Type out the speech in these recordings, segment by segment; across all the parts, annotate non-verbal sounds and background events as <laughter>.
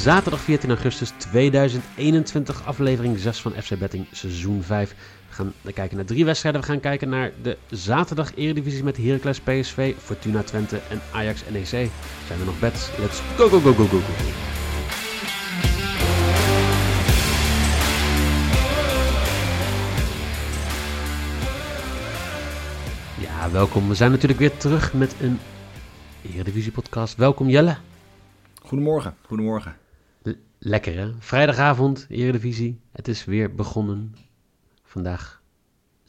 Zaterdag 14 augustus 2021, aflevering 6 van FC Betting seizoen 5. We gaan kijken naar drie wedstrijden. We gaan kijken naar de zaterdag Eredivisie met Heracles PSV, Fortuna Twente en Ajax NEC. Zijn er nog bets? Let's go, go, go, go, go, go. Ja, welkom. We zijn natuurlijk weer terug met een Eredivisie podcast. Welkom Jelle. Goedemorgen, goedemorgen. Lekker hè? Vrijdagavond, Eredivisie. Het is weer begonnen. Vandaag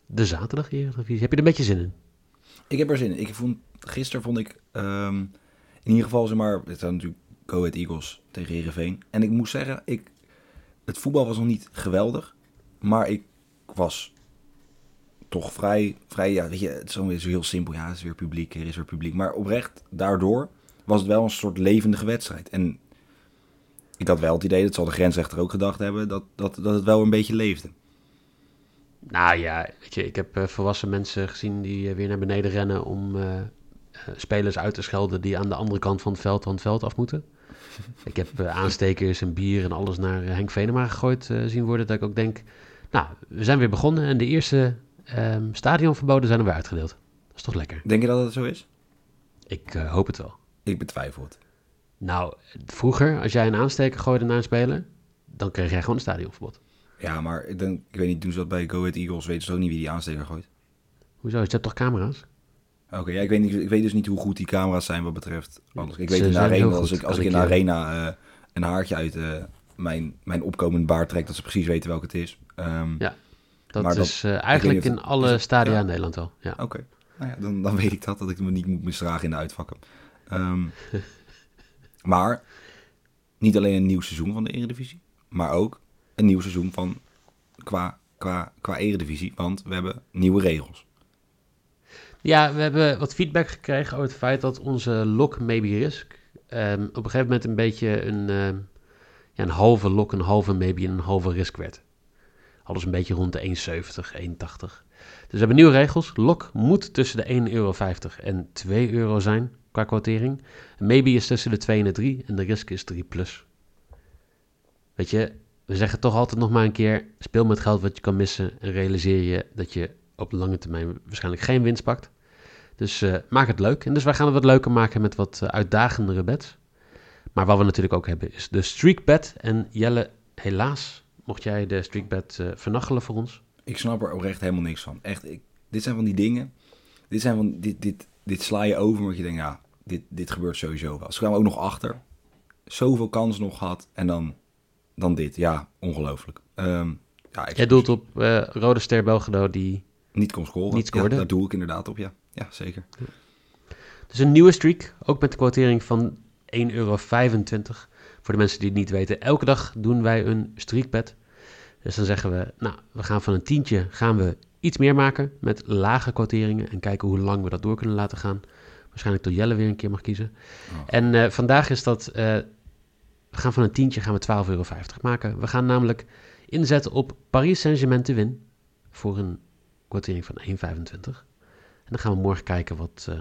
de zaterdag Eredivisie. Heb je er een beetje zin in? Ik heb er zin in. Ik vond, gisteren vond ik ehm, in ieder geval, zeg maar, het zijn natuurlijk Go Ahead Eagles tegen Heerenveen. En ik moest zeggen, ik, het voetbal was nog niet geweldig, maar ik was toch vrij, vrij ja, weet je, het is zo heel simpel. Ja, het is weer publiek, er is weer publiek. Maar oprecht, daardoor was het wel een soort levendige wedstrijd. En ik had wel het idee, dat zal de grensrechter ook gedacht hebben, dat, dat, dat het wel een beetje leefde. Nou ja, weet je, ik heb eh, volwassen mensen gezien die eh, weer naar beneden rennen om eh, spelers uit te schelden die aan de andere kant van het veld van het veld af moeten. <laughs> ik heb aanstekers en bier en alles naar Henk Venema gegooid zien worden. Dat ik ook denk, nou, we zijn weer begonnen en de eerste ehm, stadionverboden zijn er weer uitgedeeld. Dat is toch lekker? Denk je dat het zo is? Ik hoop het wel. Ik betwijfel het. Nou, vroeger, als jij een aansteker gooide naar een speler, dan kreeg jij gewoon een stadionverbod. Ja, maar ik, denk, ik weet niet, doen ze dat bij Go Ahead Eagles, weten ze ook niet wie die aansteker gooit. Hoezo? Je hebt toch camera's? Oké, ja, ik, weet niet, ik weet dus niet hoe goed die camera's zijn wat betreft alles. Ik Ze weet in de arena, als ik, als in de arena eh, een haartje uit eh, mijn, mijn opkomend baard trek, dat ze precies weten welke het is. Ehm, Ja. Dat Maar dat- is eh, eigenlijk in of- alle stadia ja. in Nederland wel. Ja. Oké, nou ja, dan, dan weet ik dat, dat ik me niet moet misdragen in de uitvakken. Ehm, <laughs> maar niet alleen een nieuw seizoen van de Eredivisie, maar ook een nieuw seizoen van qua, qua, qua Eredivisie, want we hebben nieuwe regels. ja, we hebben wat feedback gekregen over het feit dat onze lock maybe risk ehm, op een gegeven moment een beetje een, ehm, ja, een halve lock, een halve maybe en een halve risk werd. Alles een beetje rond de 1,70, 1,80. Dus we hebben nieuwe regels. Lock moet tussen de 1,50 euro en 2 euro zijn qua quotering. Maybe is tussen de 2 en de 3 en de risk is 3 plus. Weet je, we zeggen toch altijd nog maar een keer: speel met geld wat je kan missen en realiseer je dat je op lange termijn waarschijnlijk geen winst pakt. Dus eh, maak het leuk. En dus wij gaan het wat leuker maken met wat eh, uitdagendere bets. Maar wat we natuurlijk ook hebben is de streak bet. En Jelle, helaas mocht jij de streak bet eh vernachelen voor ons. Ik snap er oprecht helemaal niks van. Echt, ik, dit zijn van die dingen. Dit, zijn van, dit, dit, dit sla je over, omdat je denkt, ja, dit, dit gebeurt sowieso wel. Ze kwamen ook nog achter. Zoveel kans nog gehad. En dan, dan dit. Ja, ongelooflijk. Ehm ja, Jij doelt op eh, Rode Ster Belgrado die... niet kon scoren. niet scoorde. Ja, daar doe ik inderdaad op, ja. Ja, zeker. Dus een nieuwe streak, ook met de quotering van 1,25 euro. Voor de mensen die het niet weten, elke dag doen wij een streakbet. Dus dan zeggen we, nou, we gaan van een tientje gaan we iets meer maken met lage quoteringen en kijken hoe lang we dat door kunnen laten gaan. Waarschijnlijk tot Jelle weer een keer mag kiezen. Oh. En eh, vandaag is dat, eh, we gaan van een tientje gaan we 12,50 euro maken. We gaan namelijk inzetten op Paris Saint-Germain te win voor een quotering van 1,25. En dan gaan we morgen kijken wat, eh,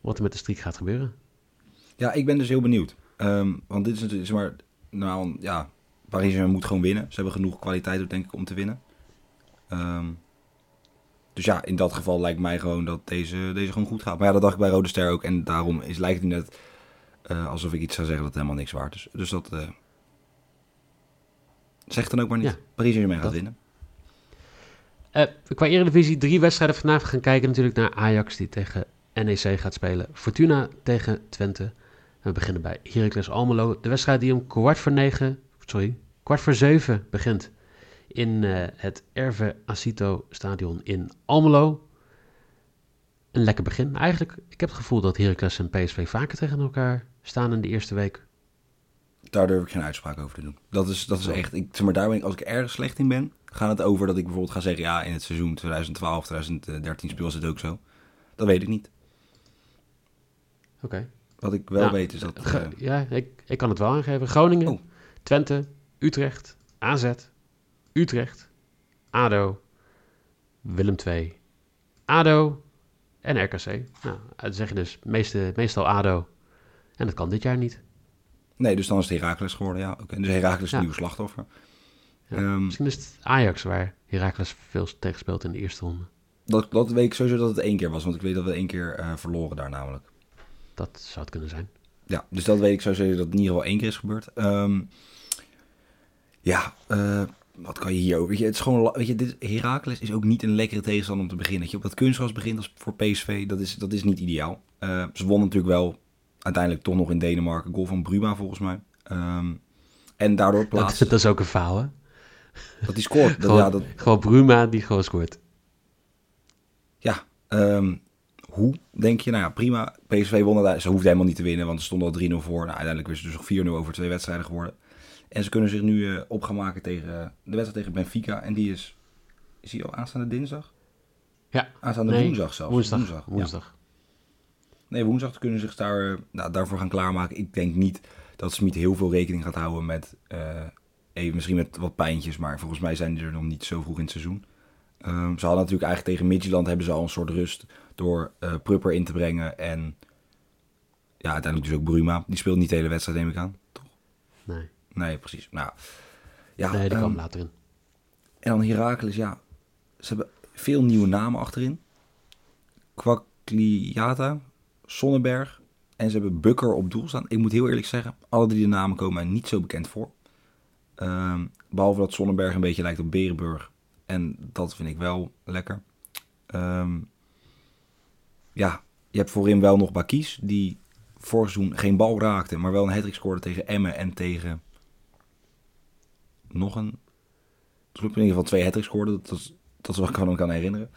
wat er met de streak gaat gebeuren. Ja, ik ben dus heel benieuwd. Ehm, want dit is natuurlijk, zeg maar, nou ja, Paris Saint-Germain moet gewoon winnen. Ze hebben genoeg kwaliteit, denk ik, om te winnen. Ehm, dus ja, in dat geval lijkt mij gewoon dat deze, deze gewoon goed gaat. Maar ja, dat dacht ik bij Rode Ster ook. En daarom is, lijkt het net eh, alsof ik iets zou zeggen dat helemaal niks waard is. Dus dat eh zegt dan ook maar niet. Ja, Paris Saint-Germain gaat winnen. Eh, qua Eredivisie drie wedstrijden. We gaan kijken natuurlijk naar Ajax die tegen NEC gaat spelen. Fortuna tegen Twente. En we beginnen bij Heracles Almelo. De wedstrijd die om kwart voor negen, sorry, kwart voor zeven begint. In eh, het Erve Acito Stadion in Almelo. een lekker begin. Eigenlijk, ik heb het gevoel dat Heracles en PSV vaker tegen elkaar staan in de eerste week. Daar durf ik geen uitspraak over te doen. Dat is, dat is echt, ik, zeg maar, daar ben ik, als ik ergens slecht in ben, gaat het over dat ik bijvoorbeeld ga zeggen, ja, in het seizoen 2012, 2013 speel ze het ook zo. Dat weet ik niet. Oké. Wat ik wel Nou, weet is dat... Eh, ja, ik, ik kan het wel aangeven. Groningen, Oh. Twente, Utrecht, AZ, Utrecht, ADO, Willem II, ADO en RKC. Nou, dan zeg je dus meeste, meestal ADO. En dat kan dit jaar niet. nee, dus dan is het Heracles geworden, ja. Oké, Dus Heracles is Ja. een nieuw slachtoffer. Ja. Ehm, Misschien is het Ajax waar Heracles veel tegen speelt in de eerste ronde. dat, dat weet ik sowieso dat het één keer was, want ik weet dat we één keer eh, verloren daar namelijk. Dat zou het kunnen zijn. Ja, dus dat weet ik sowieso dat het in ieder geval één keer is gebeurd. Ehm, ja, eh, wat kan je hier over? Weet je, het is gewoon, weet je, dit, Heracles is ook niet een lekkere tegenstander om te beginnen. Dat je op dat kunstgras begint als voor PSV, dat is, dat is niet ideaal. Eh, ze wonnen natuurlijk wel uiteindelijk toch nog in Denemarken. Goal van Bruma volgens mij. Ehm, en daardoor plaatsen dat is ook een faal, hè? dat hij scoort. Gewoon, ja, dat, gewoon Bruma die gewoon scoort. Ja, ehm, hoe denk je? Nou ja, prima. PSV won het. Ze hoefden helemaal niet te winnen, want ze stonden al 3-0 voor. Nou, uiteindelijk is het dus nog 4-0 over twee wedstrijden geworden. En ze kunnen zich nu eh, op gaan maken tegen eh, de wedstrijd tegen Benfica. En die is, is die al aanstaande dinsdag? Ja. Aanstaande Nee, woensdag zelfs. Woensdag. woensdag. Nee, woensdag kunnen ze zich daar, eh, nou, daarvoor gaan klaarmaken. Ik denk niet dat Smit heel veel rekening gaat houden met, even, misschien met wat pijntjes. Maar volgens mij zijn die er nog niet zo vroeg in het seizoen. Ehm, ze hadden natuurlijk eigenlijk tegen Midtjylland hebben ze al een soort rust door eh Prupper in te brengen. En ja, uiteindelijk dus ook Bruma. Die speelt niet de hele wedstrijd, neem ik aan. Toch? Nee, Nee, precies. Nou, ja, nee die ehm, kwam later in. en dan Heracles, ja. Ze hebben veel nieuwe namen achterin. Kwakliata, Sonnenberg en ze hebben Bukker op doel staan. Ik moet heel eerlijk zeggen, alle drie de namen komen mij niet zo bekend voor. Ehm, behalve dat Sonnenberg een beetje lijkt op Berenburg. En dat vind ik wel lekker. Ehm, ja, je hebt voorin wel nog Bakies, die vorig seizoen geen bal raakte, maar wel een hat scoorde tegen Emmen en tegen nog een club in ieder geval twee hat scoorde. Dat dat is wat ik me kan herinneren.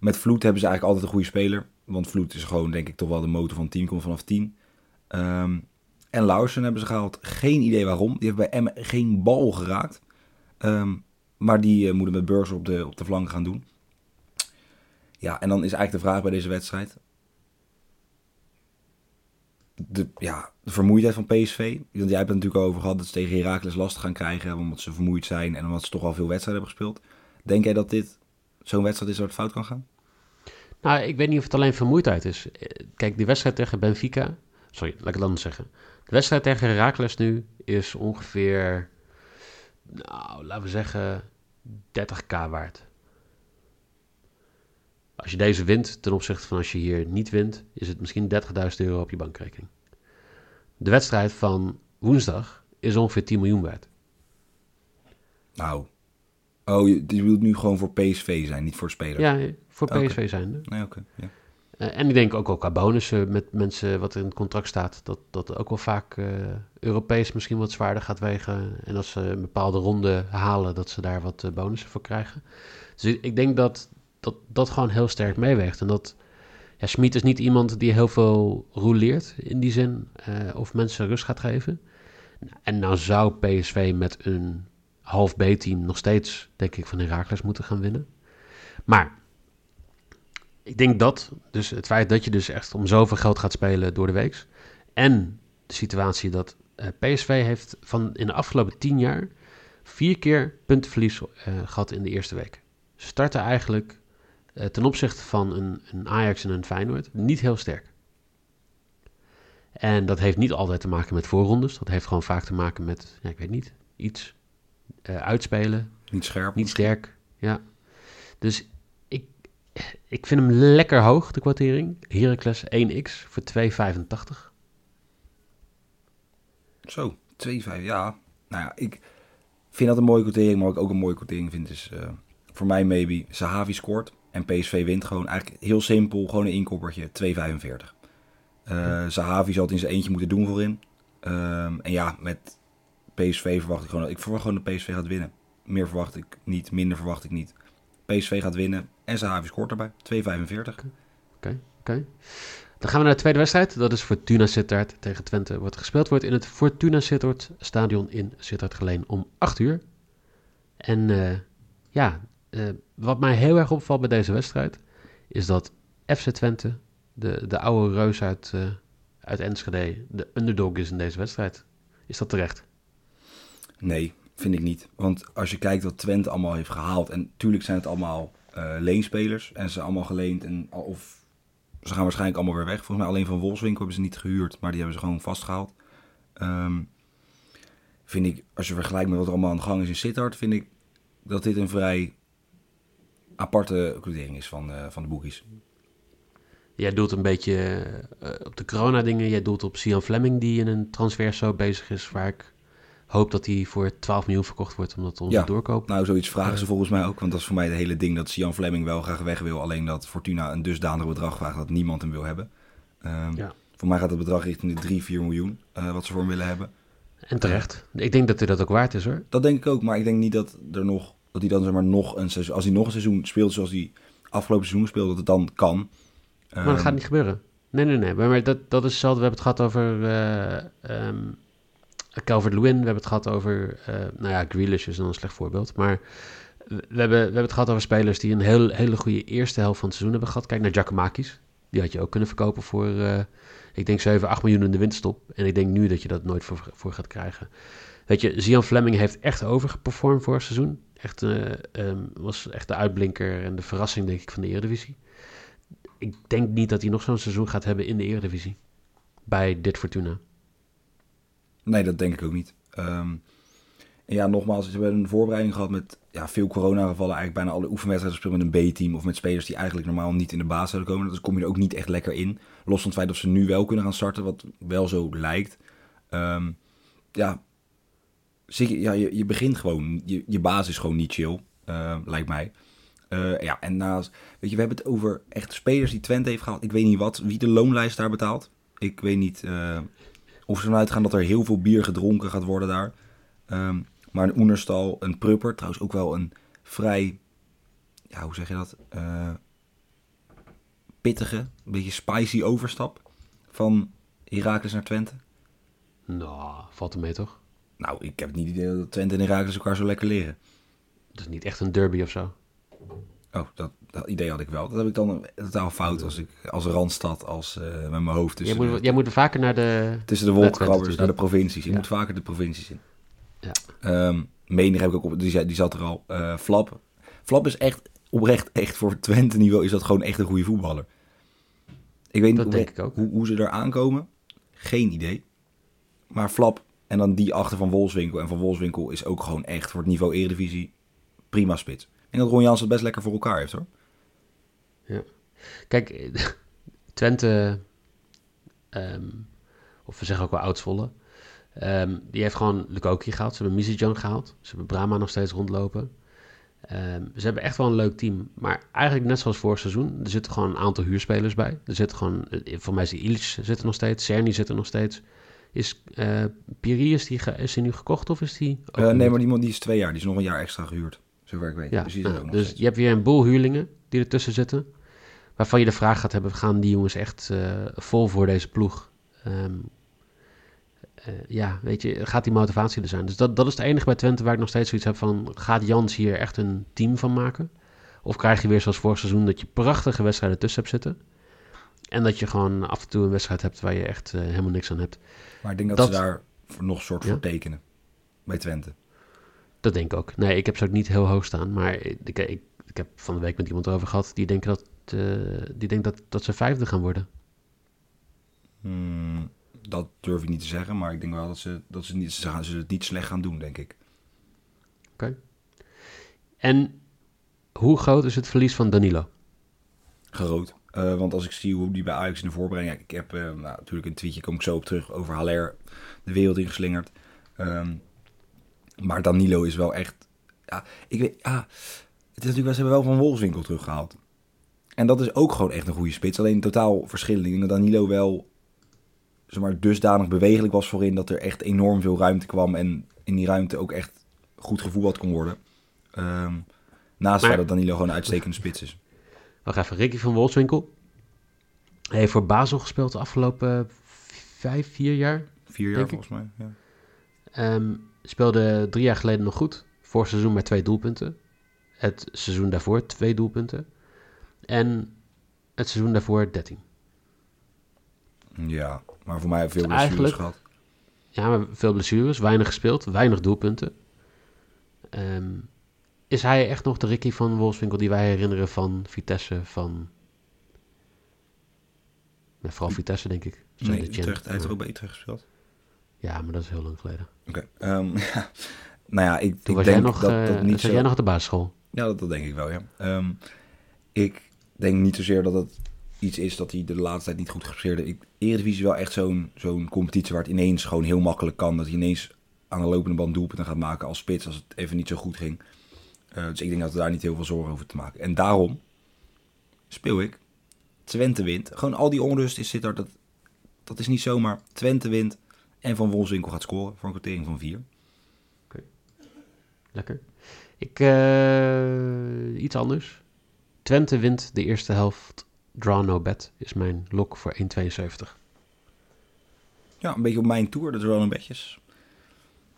Met Vloed hebben ze eigenlijk altijd een goede speler. Want Vloed is gewoon, denk ik, toch wel de motor van het team. Komt vanaf 10. Ehm, en Lauwersen hebben ze gehaald. Geen idee waarom. Die heeft bij Emmen geen bal geraakt. Ehm, maar die eh, moeten met Burgers op de, op de flank gaan doen. Ja, en dan is eigenlijk de vraag bij deze wedstrijd. De, ja, de vermoeidheid van PSV. Want jij hebt het natuurlijk over gehad dat ze tegen Heracles last gaan krijgen. Omdat ze vermoeid zijn en omdat ze toch al veel wedstrijden hebben gespeeld. Denk jij dat dit zo'n wedstrijd is waar het fout kan gaan? Nou, ik weet niet of het alleen vermoeidheid is. Eh, Kijk, die wedstrijd tegen Benfica... Sorry, laat ik het anders zeggen. De wedstrijd tegen Heracles nu is ongeveer... Nou, laten we zeggen 30k waard. Als je deze wint ten opzichte van als je hier niet wint... is het misschien 30.000 euro op je bankrekening. De wedstrijd van woensdag is ongeveer 10 miljoen waard. Nou. Oh, je, die wil nu gewoon voor PSV zijn, niet voor spelers. Ja, voor. PSV zijn. Nee, oké. ja. Eh, en ik denk ook wel qua bonussen met mensen wat in het contract staat, dat dat ook wel vaak eh, Europees misschien wat zwaarder gaat wegen. En als ze een bepaalde ronde halen, dat ze daar wat eh, bonussen voor krijgen. Dus ik, ik denk dat, dat dat gewoon heel sterk meeweegt. En dat ja, is niet iemand die heel veel rouleert in die zin, eh, of mensen rust gaat geven. En nou zou PSV met een half B-team nog steeds, denk ik, van Heracles moeten gaan winnen. Maar ik denk dat, dus het feit dat je dus echt om zoveel geld gaat spelen door de week. En de situatie dat eh, PSV heeft van in de afgelopen tien jaar vier keer puntenverlies eh, gehad in de eerste week. Ze starten eigenlijk ten opzichte van een, een Ajax en een Feyenoord niet heel sterk. En dat heeft niet altijd te maken met voorrondes. Dat heeft gewoon vaak te maken met, ja, ik weet niet, iets eh, uitspelen, Niet scherp. niet sterk, ja. Dus ik, ik vind hem lekker hoog, de kwartering. Heracles 1x voor 2,85. Zo, 2-5, ja. Nou ja, ik vind dat een mooie quotering. Maar wat ik ook een mooie quotering vind is eh, voor mij maybe Sahavi scoort en PSV wint gewoon. Eigenlijk heel simpel, gewoon een inkoppertje, 2,45. Eh Sahavi zal het in zijn eentje moeten doen voorin. Ehm, en ja, met PSV verwacht ik gewoon... Ik verwacht gewoon dat PSV gaat winnen. Meer verwacht ik niet, minder verwacht ik niet. PSV gaat winnen en Sahavi scoort erbij, 2,45. Oké, oké. Dan gaan we naar de tweede wedstrijd. Dat is Fortuna Sittard tegen Twente. Wat gespeeld wordt in het Fortuna Sittard stadion in Sittard Geleen om 8 uur. En uh, ja, uh, wat mij heel erg opvalt bij deze wedstrijd... is dat FC Twente, de, de oude reus uit, uh, uit Enschede... de underdog is in deze wedstrijd. Is dat terecht? Nee, vind ik niet. Want als je kijkt wat Twente allemaal heeft gehaald... en natuurlijk zijn het allemaal leenspelers... en ze allemaal geleend en, of ze gaan waarschijnlijk allemaal weer weg. Volgens mij alleen van Wolfswinkel hebben ze niet gehuurd, maar die hebben ze gewoon vastgehaald. Um, vind ik, als je vergelijkt met wat er allemaal aan de gang is in Sittard, vind ik dat dit een vrij aparte recrutering is van, uh, van de boekies. Jij doelt een beetje uh, op de corona-dingen. Jij doelt op Sian Fleming, die in een transfer zo bezig is, waar ik hoop dat hij voor 12 miljoen verkocht wordt, omdat onze ja, doorkoop... Nou, zoiets vragen ze volgens mij ook. Want dat is voor mij het hele ding dat Sian Fleming wel graag weg wil. Alleen dat Fortuna een dusdanig bedrag vraagt dat niemand hem wil hebben. Um, ja. Voor mij gaat het bedrag richting de 3, 4 miljoen uh, wat ze voor hem willen hebben. En terecht. Ik denk dat hij dat ook waard is hoor. Dat denk ik ook, maar ik denk niet dat er nog... Dat hij dan zeg maar nog een seizoen... Als hij nog een seizoen speelt zoals hij afgelopen seizoen speelde, dat het dan kan. Maar um, dat gaat ehm, niet gebeuren. Nee, nee, nee. Maar dat, dat is hetzelfde. We hebben het gehad over... Uh, um, Calvert-Lewin, we hebben het gehad over... Uh, nou ja, Grealish is dan een slecht voorbeeld. Maar we hebben, we hebben het gehad over spelers die een heel, hele goede eerste helft van het seizoen hebben gehad. Kijk naar Giacomakis. Die had je ook kunnen verkopen voor, uh, ik denk 7, 8 miljoen in de winststop. En ik denk nu dat je dat nooit voor, voor gaat krijgen. Weet je, Zian Fleming heeft echt overgeperformed voor het seizoen. Echt, uh, um, was echt de uitblinker en de verrassing, denk ik, van de Eredivisie. Ik denk niet dat hij nog zo'n seizoen gaat hebben in de Eredivisie. Bij dit Fortuna. Nee, dat denk ik ook niet. Um, en ja, nogmaals, we hebben een voorbereiding gehad met ja, veel coronagevallen. Eigenlijk bijna alle oefenwedstrijden spelen met een B-team of met spelers die eigenlijk normaal niet in de baas zouden komen. Dus kom je er ook niet echt lekker in. Los van het feit dat ze nu wel kunnen gaan starten, wat wel zo lijkt. Um, ja, ja je, je begint gewoon, je, je basis is gewoon niet chill, uh, lijkt mij. Uh, ja, en naast, weet je, we hebben het over echt spelers die Twente heeft gehaald. Ik weet niet wat, wie de loonlijst daar betaalt. Ik weet niet uh, of ze ervan uitgaan dat er heel veel bier gedronken gaat worden daar. Um, maar een Oenerstal, een Prupper, trouwens ook wel een vrij, ja, hoe zeg je dat? Pittige, een beetje spicy overstap van Herakles naar Twente. Nou, valt er mee toch? Nou, ik heb niet idee dat Twente en Herakles elkaar zo lekker leren. Dat is niet echt een derby of zo. Oh, dat, dat, idee had ik wel. Dat heb ik dan totaal fout als ik als Randstad, als uh, met mijn hoofd tussen. Jij moet, jij moet vaker naar de. Tussen de wolkenkrabbers, naar de provincies. Je moet vaker de provincies in. Ja. Um, Menig heb ik ook op, die, die zat er al. Uh, Flap. Flap is echt oprecht, echt voor Twente niveau is dat gewoon echt een goede voetballer. Ik weet niet hoe, ik ook. Hoe, hoe, ze er aankomen. Geen idee. Maar Flap en dan die achter van Wolfswinkel. En van Wolfswinkel is ook gewoon echt voor het niveau Eredivisie prima spits. En dat Ron Jans het best lekker voor elkaar heeft hoor. Ja. Kijk, <laughs> Twente, um, of we zeggen ook wel Oudsvolle, Um, die heeft gewoon Lukoki gehaald. Ze hebben Mizijong gehaald. Ze hebben Brahma nog steeds rondlopen. Um, ze hebben echt wel een leuk team. Maar eigenlijk net zoals vorig seizoen. Er zitten gewoon een aantal huurspelers bij. Er zitten gewoon... Eh, voor mij is Illich zit er nog steeds. Cerny zit er nog steeds. Is uh, Piri, is die, is die nu gekocht of is die... Uh, nee, maar die, die is twee jaar. Die is nog een jaar extra gehuurd. Zover ik weet. Ja, nou, dus je hebt weer een boel huurlingen die ertussen zitten. Waarvan je de vraag gaat hebben, gaan die jongens echt uh, vol voor deze ploeg? Um, uh, ja, weet je, gaat die motivatie er zijn? Dus dat, dat is het enige bij Twente waar ik nog steeds zoiets heb van... gaat Jans hier echt een team van maken? Of krijg je weer zoals vorig seizoen dat je prachtige wedstrijden tussen hebt zitten... en dat je gewoon af en toe een wedstrijd hebt waar je echt uh, helemaal niks aan hebt. Maar ik denk dat, ze daar nog soort ja? voor tekenen bij Twente. Dat denk ik ook. Nee, ik heb ze ook niet heel hoog staan, maar ik, ik, ik heb van de week met iemand erover gehad... die denkt dat, uh, die denkt dat, dat ze vijfde gaan worden. Hmm dat durf ik niet te zeggen, maar ik denk wel dat ze, dat ze, niet, ze, gaan, ze het niet slecht gaan doen, denk ik. Oké. En hoe groot is het verlies van Danilo? Groot. Uh, want als ik zie hoe die bij Ajax in de voorbereiding... Ik heb uh, nou, natuurlijk een tweetje, kom ik zo op terug, over Haller de wereld ingeslingerd. Um, maar Danilo is wel echt... Ja, ik weet... Ah, het is natuurlijk, ze hebben wel van Wolfswinkel teruggehaald. En dat is ook gewoon echt een goede spits. Alleen totaal verschillend. Ik denk dat Danilo wel zeg maar, dusdanig bewegelijk was voorin dat er echt enorm veel ruimte kwam en in die ruimte ook echt goed gevoetbald kon worden. Um, naast maar, dat Danilo gewoon een uitstekende spits is. Wacht even, Ricky van Wolfswinkel? Hij heeft voor Basel gespeeld de afgelopen vijf, vier jaar. Vier jaar volgens mij. Ja. Ehm, speelde drie jaar geleden nog goed. Vorig seizoen met twee doelpunten. Het seizoen daarvoor twee doelpunten. En het seizoen daarvoor 13. ja, maar voor mij veel Dus blessures eigenlijk- gehad. Ja, maar veel blessures, weinig gespeeld, weinig doelpunten. Ehm, is hij echt nog de Ricky van Wolfswinkel die wij herinneren van Vitesse, van... Vooral Vitesse, denk ik. Zo Nee, de Utrecht, hij heeft er ook bij Utrecht gespeeld. Ja, maar dat is heel lang geleden. Oké. ehm, <laughs> ja. Nou ja, ik, Toen ik was denk jij nog, dat eh, dat toen niet zo... jij nog op de basisschool. Ja, dat, dat denk ik wel, ja. Ehm, ik denk niet zozeer dat het iets is dat hij de laatste tijd niet goed gepresteerd heeft. Eredivisie is wel echt zo'n zo'n competitie waar het ineens gewoon heel makkelijk kan. Dat hij ineens aan de lopende band doelpunten gaat maken als spits als het even niet zo goed ging. Eh, dus ik denk dat we daar niet heel veel zorgen over te maken. En daarom speel ik Twente wint. Gewoon al die onrust is zit er. Dat, dat is niet zomaar. Twente wint en Van Wolfswinkel gaat scoren voor een kwartering van vier. Lekker. Ik, eh, iets anders. Twente wint de eerste helft. Draw no bet is mijn lok voor 1,72. Ja, een beetje op mijn tour. Dat is wel een betjes.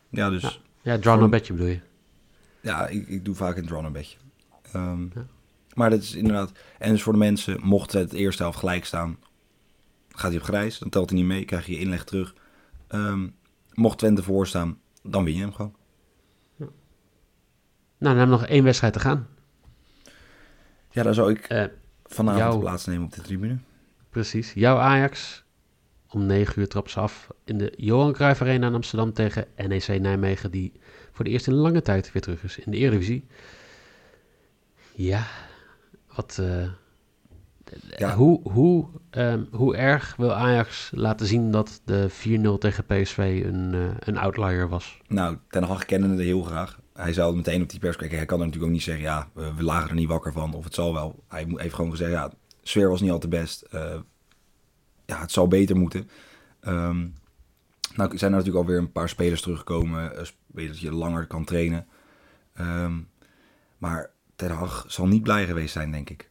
Ja, dus... Ja. Ja, draw no betje bedoel je. Ja, ik, ik doe vaak een draw een beetje. Ehm, Ja. Maar dat is inderdaad... En dus voor de mensen, mocht het eerste helft gelijk staan... gaat hij op grijs, dan telt hij niet mee, krijg je je inleg terug. Ehm, mocht Twente voor staan, dan win je hem gewoon. Nou, dan hebben we nog één wedstrijd te gaan. Ja, dan zou ik Eh, vanavond jouw- plaatsnemen op de tribune. precies. Jouw Ajax. Om 9 uur trapt ze af in de Johan Cruijff Arena in Amsterdam tegen NEC Nijmegen. Die voor de eerste in lange tijd weer terug is in de Eredivisie. Ja, wat... eh, Ja. Hoe, hoe, ehm, hoe erg wil Ajax laten zien dat de 4-0 tegen PSV een, eh, een outlier was? Nou, Ten Hag kende het heel graag. Hij zou meteen op die pers kijken. Hij kan er natuurlijk ook niet zeggen, ja, we, we lagen er niet wakker van. Of het zal wel. Hij heeft gewoon gezegd, ja, de sfeer was niet al te best. Eh, ja, het zal beter moeten. Ehm, nou zijn er natuurlijk alweer een paar spelers teruggekomen. eh, spelers dat je langer kan trainen. Ehm, maar Ten Hag zal niet blij geweest zijn, denk ik.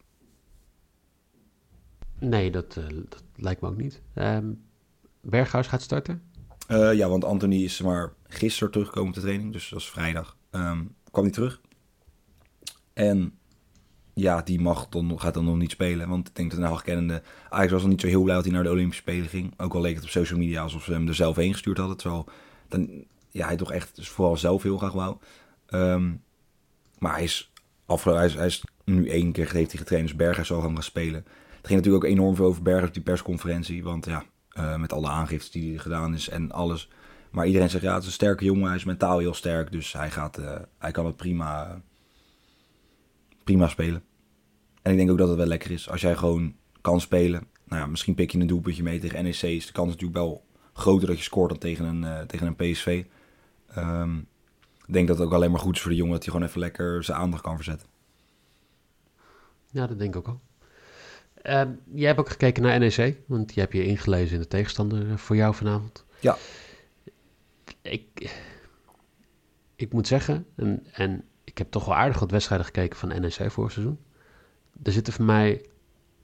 Nee, dat, eh, dat lijkt me ook niet. Ehm Berghuis gaat starten. Eh, ja, want Anthony is maar gisteren teruggekomen op de training, dus dat is vrijdag. Ehm, kwam hij terug. En ja, die mag dan, gaat dan nog niet spelen. Want ik denk dat nou kennende, Ajax was nog niet zo heel blij dat hij naar de Olympische Spelen ging. Ook al leek het op social media alsof ze hem er zelf heen gestuurd hadden. Terwijl dan, ja, hij toch echt dus vooral zelf heel graag wou. Ehm, maar hij is, hij, is, hij is nu één keer heeft hij getraind, dus Berghuis zal gaan gaan spelen. Het ging natuurlijk ook enorm veel over Berghuis op die persconferentie. Want ja, eh, met alle aangiftes die hij gedaan is en alles. Maar iedereen zegt ja, het is een sterke jongen, hij is mentaal heel sterk. Dus hij, gaat, eh, hij kan het prima, prima spelen. En ik denk ook dat het wel lekker is als jij gewoon kan spelen. Nou ja, misschien pik je een doelpuntje mee tegen NEC. Is de kans natuurlijk wel groter dat je scoort dan tegen een, eh, tegen een PSV. Ehm, ik denk dat het ook alleen maar goed is voor de jongen dat hij gewoon even lekker zijn aandacht kan verzetten. Ja, dat denk ik ook al. Ehm, jij hebt ook gekeken naar NEC, want je hebt je ingelezen in de tegenstander eh, voor jou vanavond. Ja. Ik, ik moet zeggen, en, en ik heb toch wel aardig wat wedstrijden gekeken van NEC vorig seizoen. Er zitten voor mij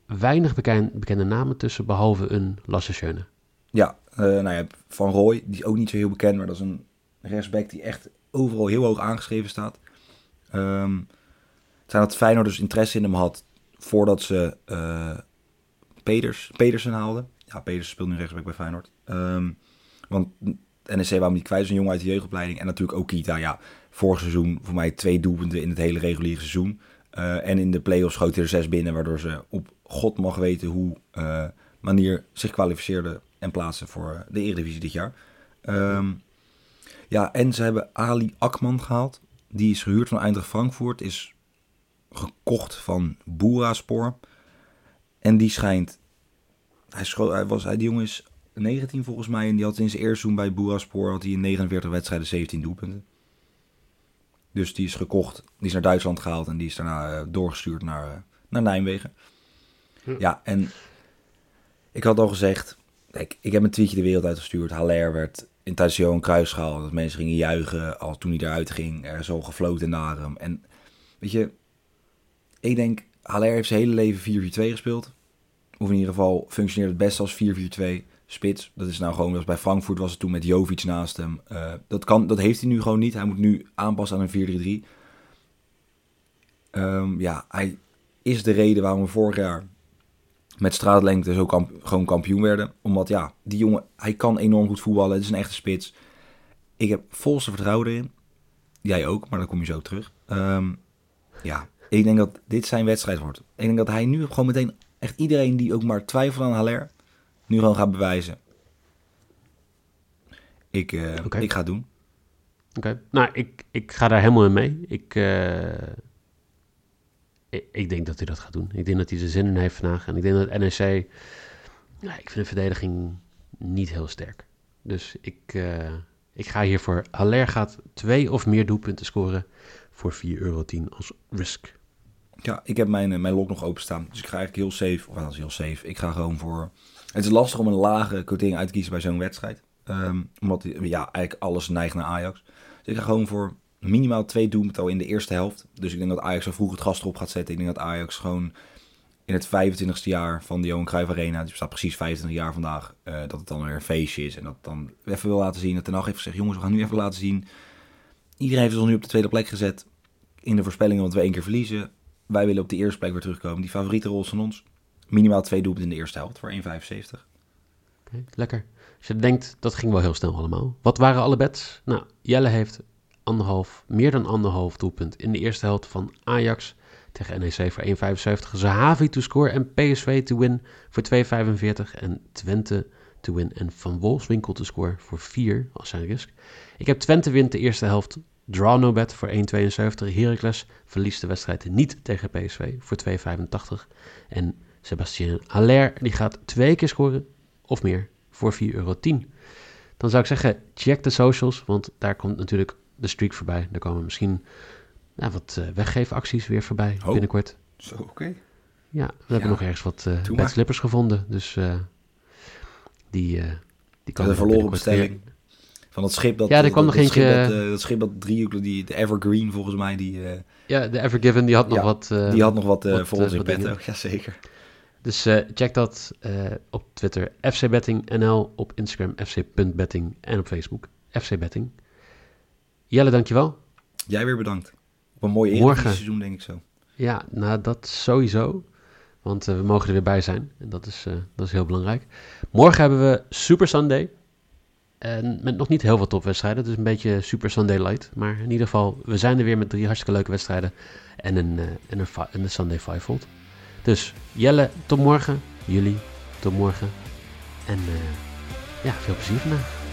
weinig bekend, bekende namen tussen, behalve een Lasse Schöne. Ja, eh, nou ja, Van Rooij, die is ook niet zo heel bekend, maar dat is een rechtsback die echt overal heel hoog aangeschreven staat. Ehm, het zijn dat Feyenoord dus interesse in hem had voordat ze eh Peters, Petersen haalden. Ja, Petersen speelt nu rechtsback bij Feyenoord. Ehm, want NEC wou hem niet kwijt, een jongen uit de jeugdopleiding. En natuurlijk ook Kita, ja, vorig seizoen voor mij twee doelpunten in het hele reguliere seizoen. Eh, en in de play-offs schoot hij er zes binnen, waardoor ze op god mag weten hoe eh, manier zich kwalificeerden en plaatsen voor eh, de Eredivisie dit jaar. Ehm, ja, en ze hebben Ali Akman gehaald. Die is gehuurd van Eindracht Frankfurt, is gekocht van Boeraspor. En die schijnt... Hij, hij was, hij, die jongen is 19 volgens mij en die had in zijn eerste seizoen bij Boeraspor had hij in 49 wedstrijden 17 doelpunten. Dus die is gekocht, die is naar Duitsland gehaald en die is daarna eh, doorgestuurd naar, eh, naar Nijmegen. Hm. Ja, en ik had al gezegd, kijk, ik heb een tweetje de wereld uitgestuurd. Haller werd in tijdens Johan gehaald. Dat mensen gingen juichen al toen hij eruit ging. Er is al gefloten naar hem. En weet je, ik denk, Haller heeft zijn hele leven 4-4-2 gespeeld. Of in ieder geval functioneert het best als 4-4-2 spits. Dat is nou gewoon, zoals bij Frankfurt was het toen met Jovic naast hem. Uh, dat, kan, dat heeft hij nu gewoon niet. Hij moet nu aanpassen aan een 4-3-3. Um, ja, hij is de reden waarom we vorig jaar met straatlengte zo kamp, gewoon kampioen werden. Omdat ja, die jongen, hij kan enorm goed voetballen. Het is een echte spits. Ik heb volste vertrouwen in. Jij ook, maar dan kom je zo terug. Um, ja, ik denk dat dit zijn wedstrijd wordt. Ik denk dat hij nu gewoon meteen echt iedereen die ook maar twijfelt aan Haller, nu gewoon gaat bewijzen. Ik, uh, ik ga het doen. Oké, nou, ik, ik ga daar helemaal in mee. Ik, uh, ik, ik, denk dat hij dat gaat doen. Ik denk dat hij er zin in heeft vandaag. En ik denk dat NEC... Nou, ik vind de verdediging niet heel sterk. Dus ik, uh, ik ga hiervoor... Haller gaat twee of meer doelpunten scoren voor 4,10 euro als risk. Ja, ik heb mijn, mijn lok nog openstaan. Dus ik ga eigenlijk heel safe... Of dat is heel safe. Ik ga gewoon voor... Het is lastig om een lage quotering uit te kiezen bij zo'n wedstrijd. Um, omdat ja, eigenlijk alles neigt naar Ajax. Dus ik gewoon voor minimaal twee doelpunten in de eerste helft. Dus ik denk dat Ajax zo vroeg het gas erop gaat zetten. Ik denk dat Ajax gewoon in het 25ste jaar van de Johan Cruijff Arena, die bestaat precies 25 jaar vandaag, uh, dat het dan weer een feestje is. En dat dan even wil laten zien, dat de nacht heeft gezegd, jongens, we gaan nu even laten zien. Iedereen heeft ons nu op de tweede plek gezet in de voorspellingen, want we één keer verliezen. Wij willen op de eerste plek weer terugkomen. Die favoriete rol van ons. Minimaal twee doelpunten in de eerste helft voor 1,75. Okay, lekker. Als je denkt, dat ging wel heel snel allemaal. Wat waren alle bets? Nou, Jelle heeft anderhalf, meer dan anderhalf doelpunt in de eerste helft van Ajax tegen NEC voor 1,75. Zahavi to score en PSV to win voor 2,45. En Twente to win en Van Wolfswinkel to score voor 4 als zijn risk. Ik heb Twente wint de eerste helft. Draw no bet voor 1,72. Heracles verliest de wedstrijd niet tegen PSV voor 2,85. En Sebastien Haller die gaat twee keer scoren of meer voor 4,10 euro. Dan zou ik zeggen, check de socials, want daar komt natuurlijk de streak voorbij. Daar komen misschien nou, wat uh, weggeefacties weer voorbij oh, binnenkort. Zo, oké. Ja, we hebben nog ergens wat uh, slippers gevonden. Dus uh, die, die kan De verloren bestelling. Van dat schip dat... Ja, er kwam nog eentje... Dat, dat schip dat driehoek, die, de Evergreen volgens mij, die... ja, de Evergiven, die had nog ja, wat... die had nog wat, wat voor ons in petto, jazeker. Dus uh, check dat uh, op Twitter fcbettingnl, op Instagram fc.betting en op Facebook fcbetting. Jelle, dankjewel. Jij weer bedankt. Op een mooi Morgen. seizoen, denk ik zo. Ja, nou dat sowieso. Want uh, we mogen er weer bij zijn. En dat is, dat is heel belangrijk. Morgen hebben we Super Sunday. En met nog niet heel veel topwedstrijden. Dus een beetje Super Sunday light. Maar in ieder geval, we zijn er weer met drie hartstikke leuke wedstrijden. En een, en een, en een Sunday Fivefold. Dus Jelle, tot morgen. Jullie, tot morgen. En uh, ja, veel plezier vandaag.